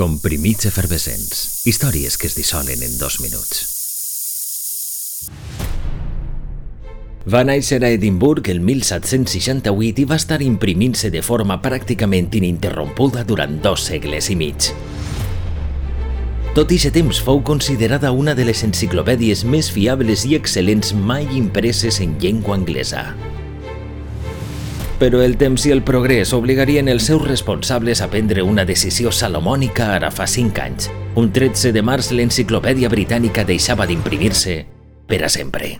Comprimits efervescents. Històries que es dissolen en dos minuts. Va néixer a Edimburg el 1768 i va estar imprimint-se de forma pràcticament ininterrompuda durant dos segles i mig. Tot i temps fou considerada una de les enciclopèdies més fiables i excel·lents mai impreses en llengua anglesa però el temps i el progrés obligarien els seus responsables a prendre una decisió salomònica ara fa 5 anys. Un 13 de març l'enciclopèdia britànica deixava d'imprimir-se per a sempre.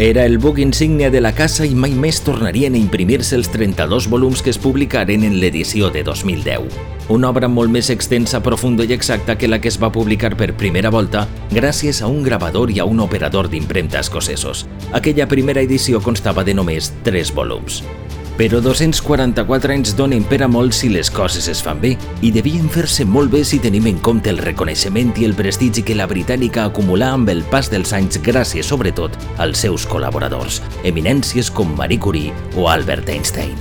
Era el buc insígnia de la casa i mai més tornarien a imprimir-se els 32 volums que es publicaren en l'edició de 2010. Una obra molt més extensa, profunda i exacta que la que es va publicar per primera volta gràcies a un gravador i a un operador d'impremta escocesos. Aquella primera edició constava de només 3 volums. Però 244 anys donen per a molt si les coses es fan bé i devien fer-se molt bé si tenim en compte el reconeixement i el prestigi que la britànica acumulà amb el pas dels anys gràcies sobretot als seus col·laboradors, eminències com Marie Curie o Albert Einstein.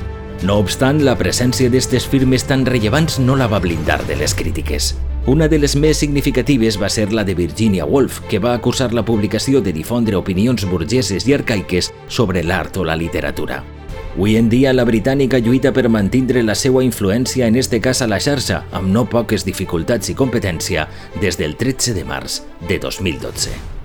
No obstant, la presència d'aquestes firmes tan rellevants no la va blindar de les crítiques. Una de les més significatives va ser la de Virginia Woolf, que va acusar la publicació de difondre opinions burgeses i arcaiques sobre l'art o la literatura. Avui en dia, la britànica lluita per mantindre la seva influència, en este cas a la xarxa, amb no poques dificultats i competència, des del 13 de març de 2012.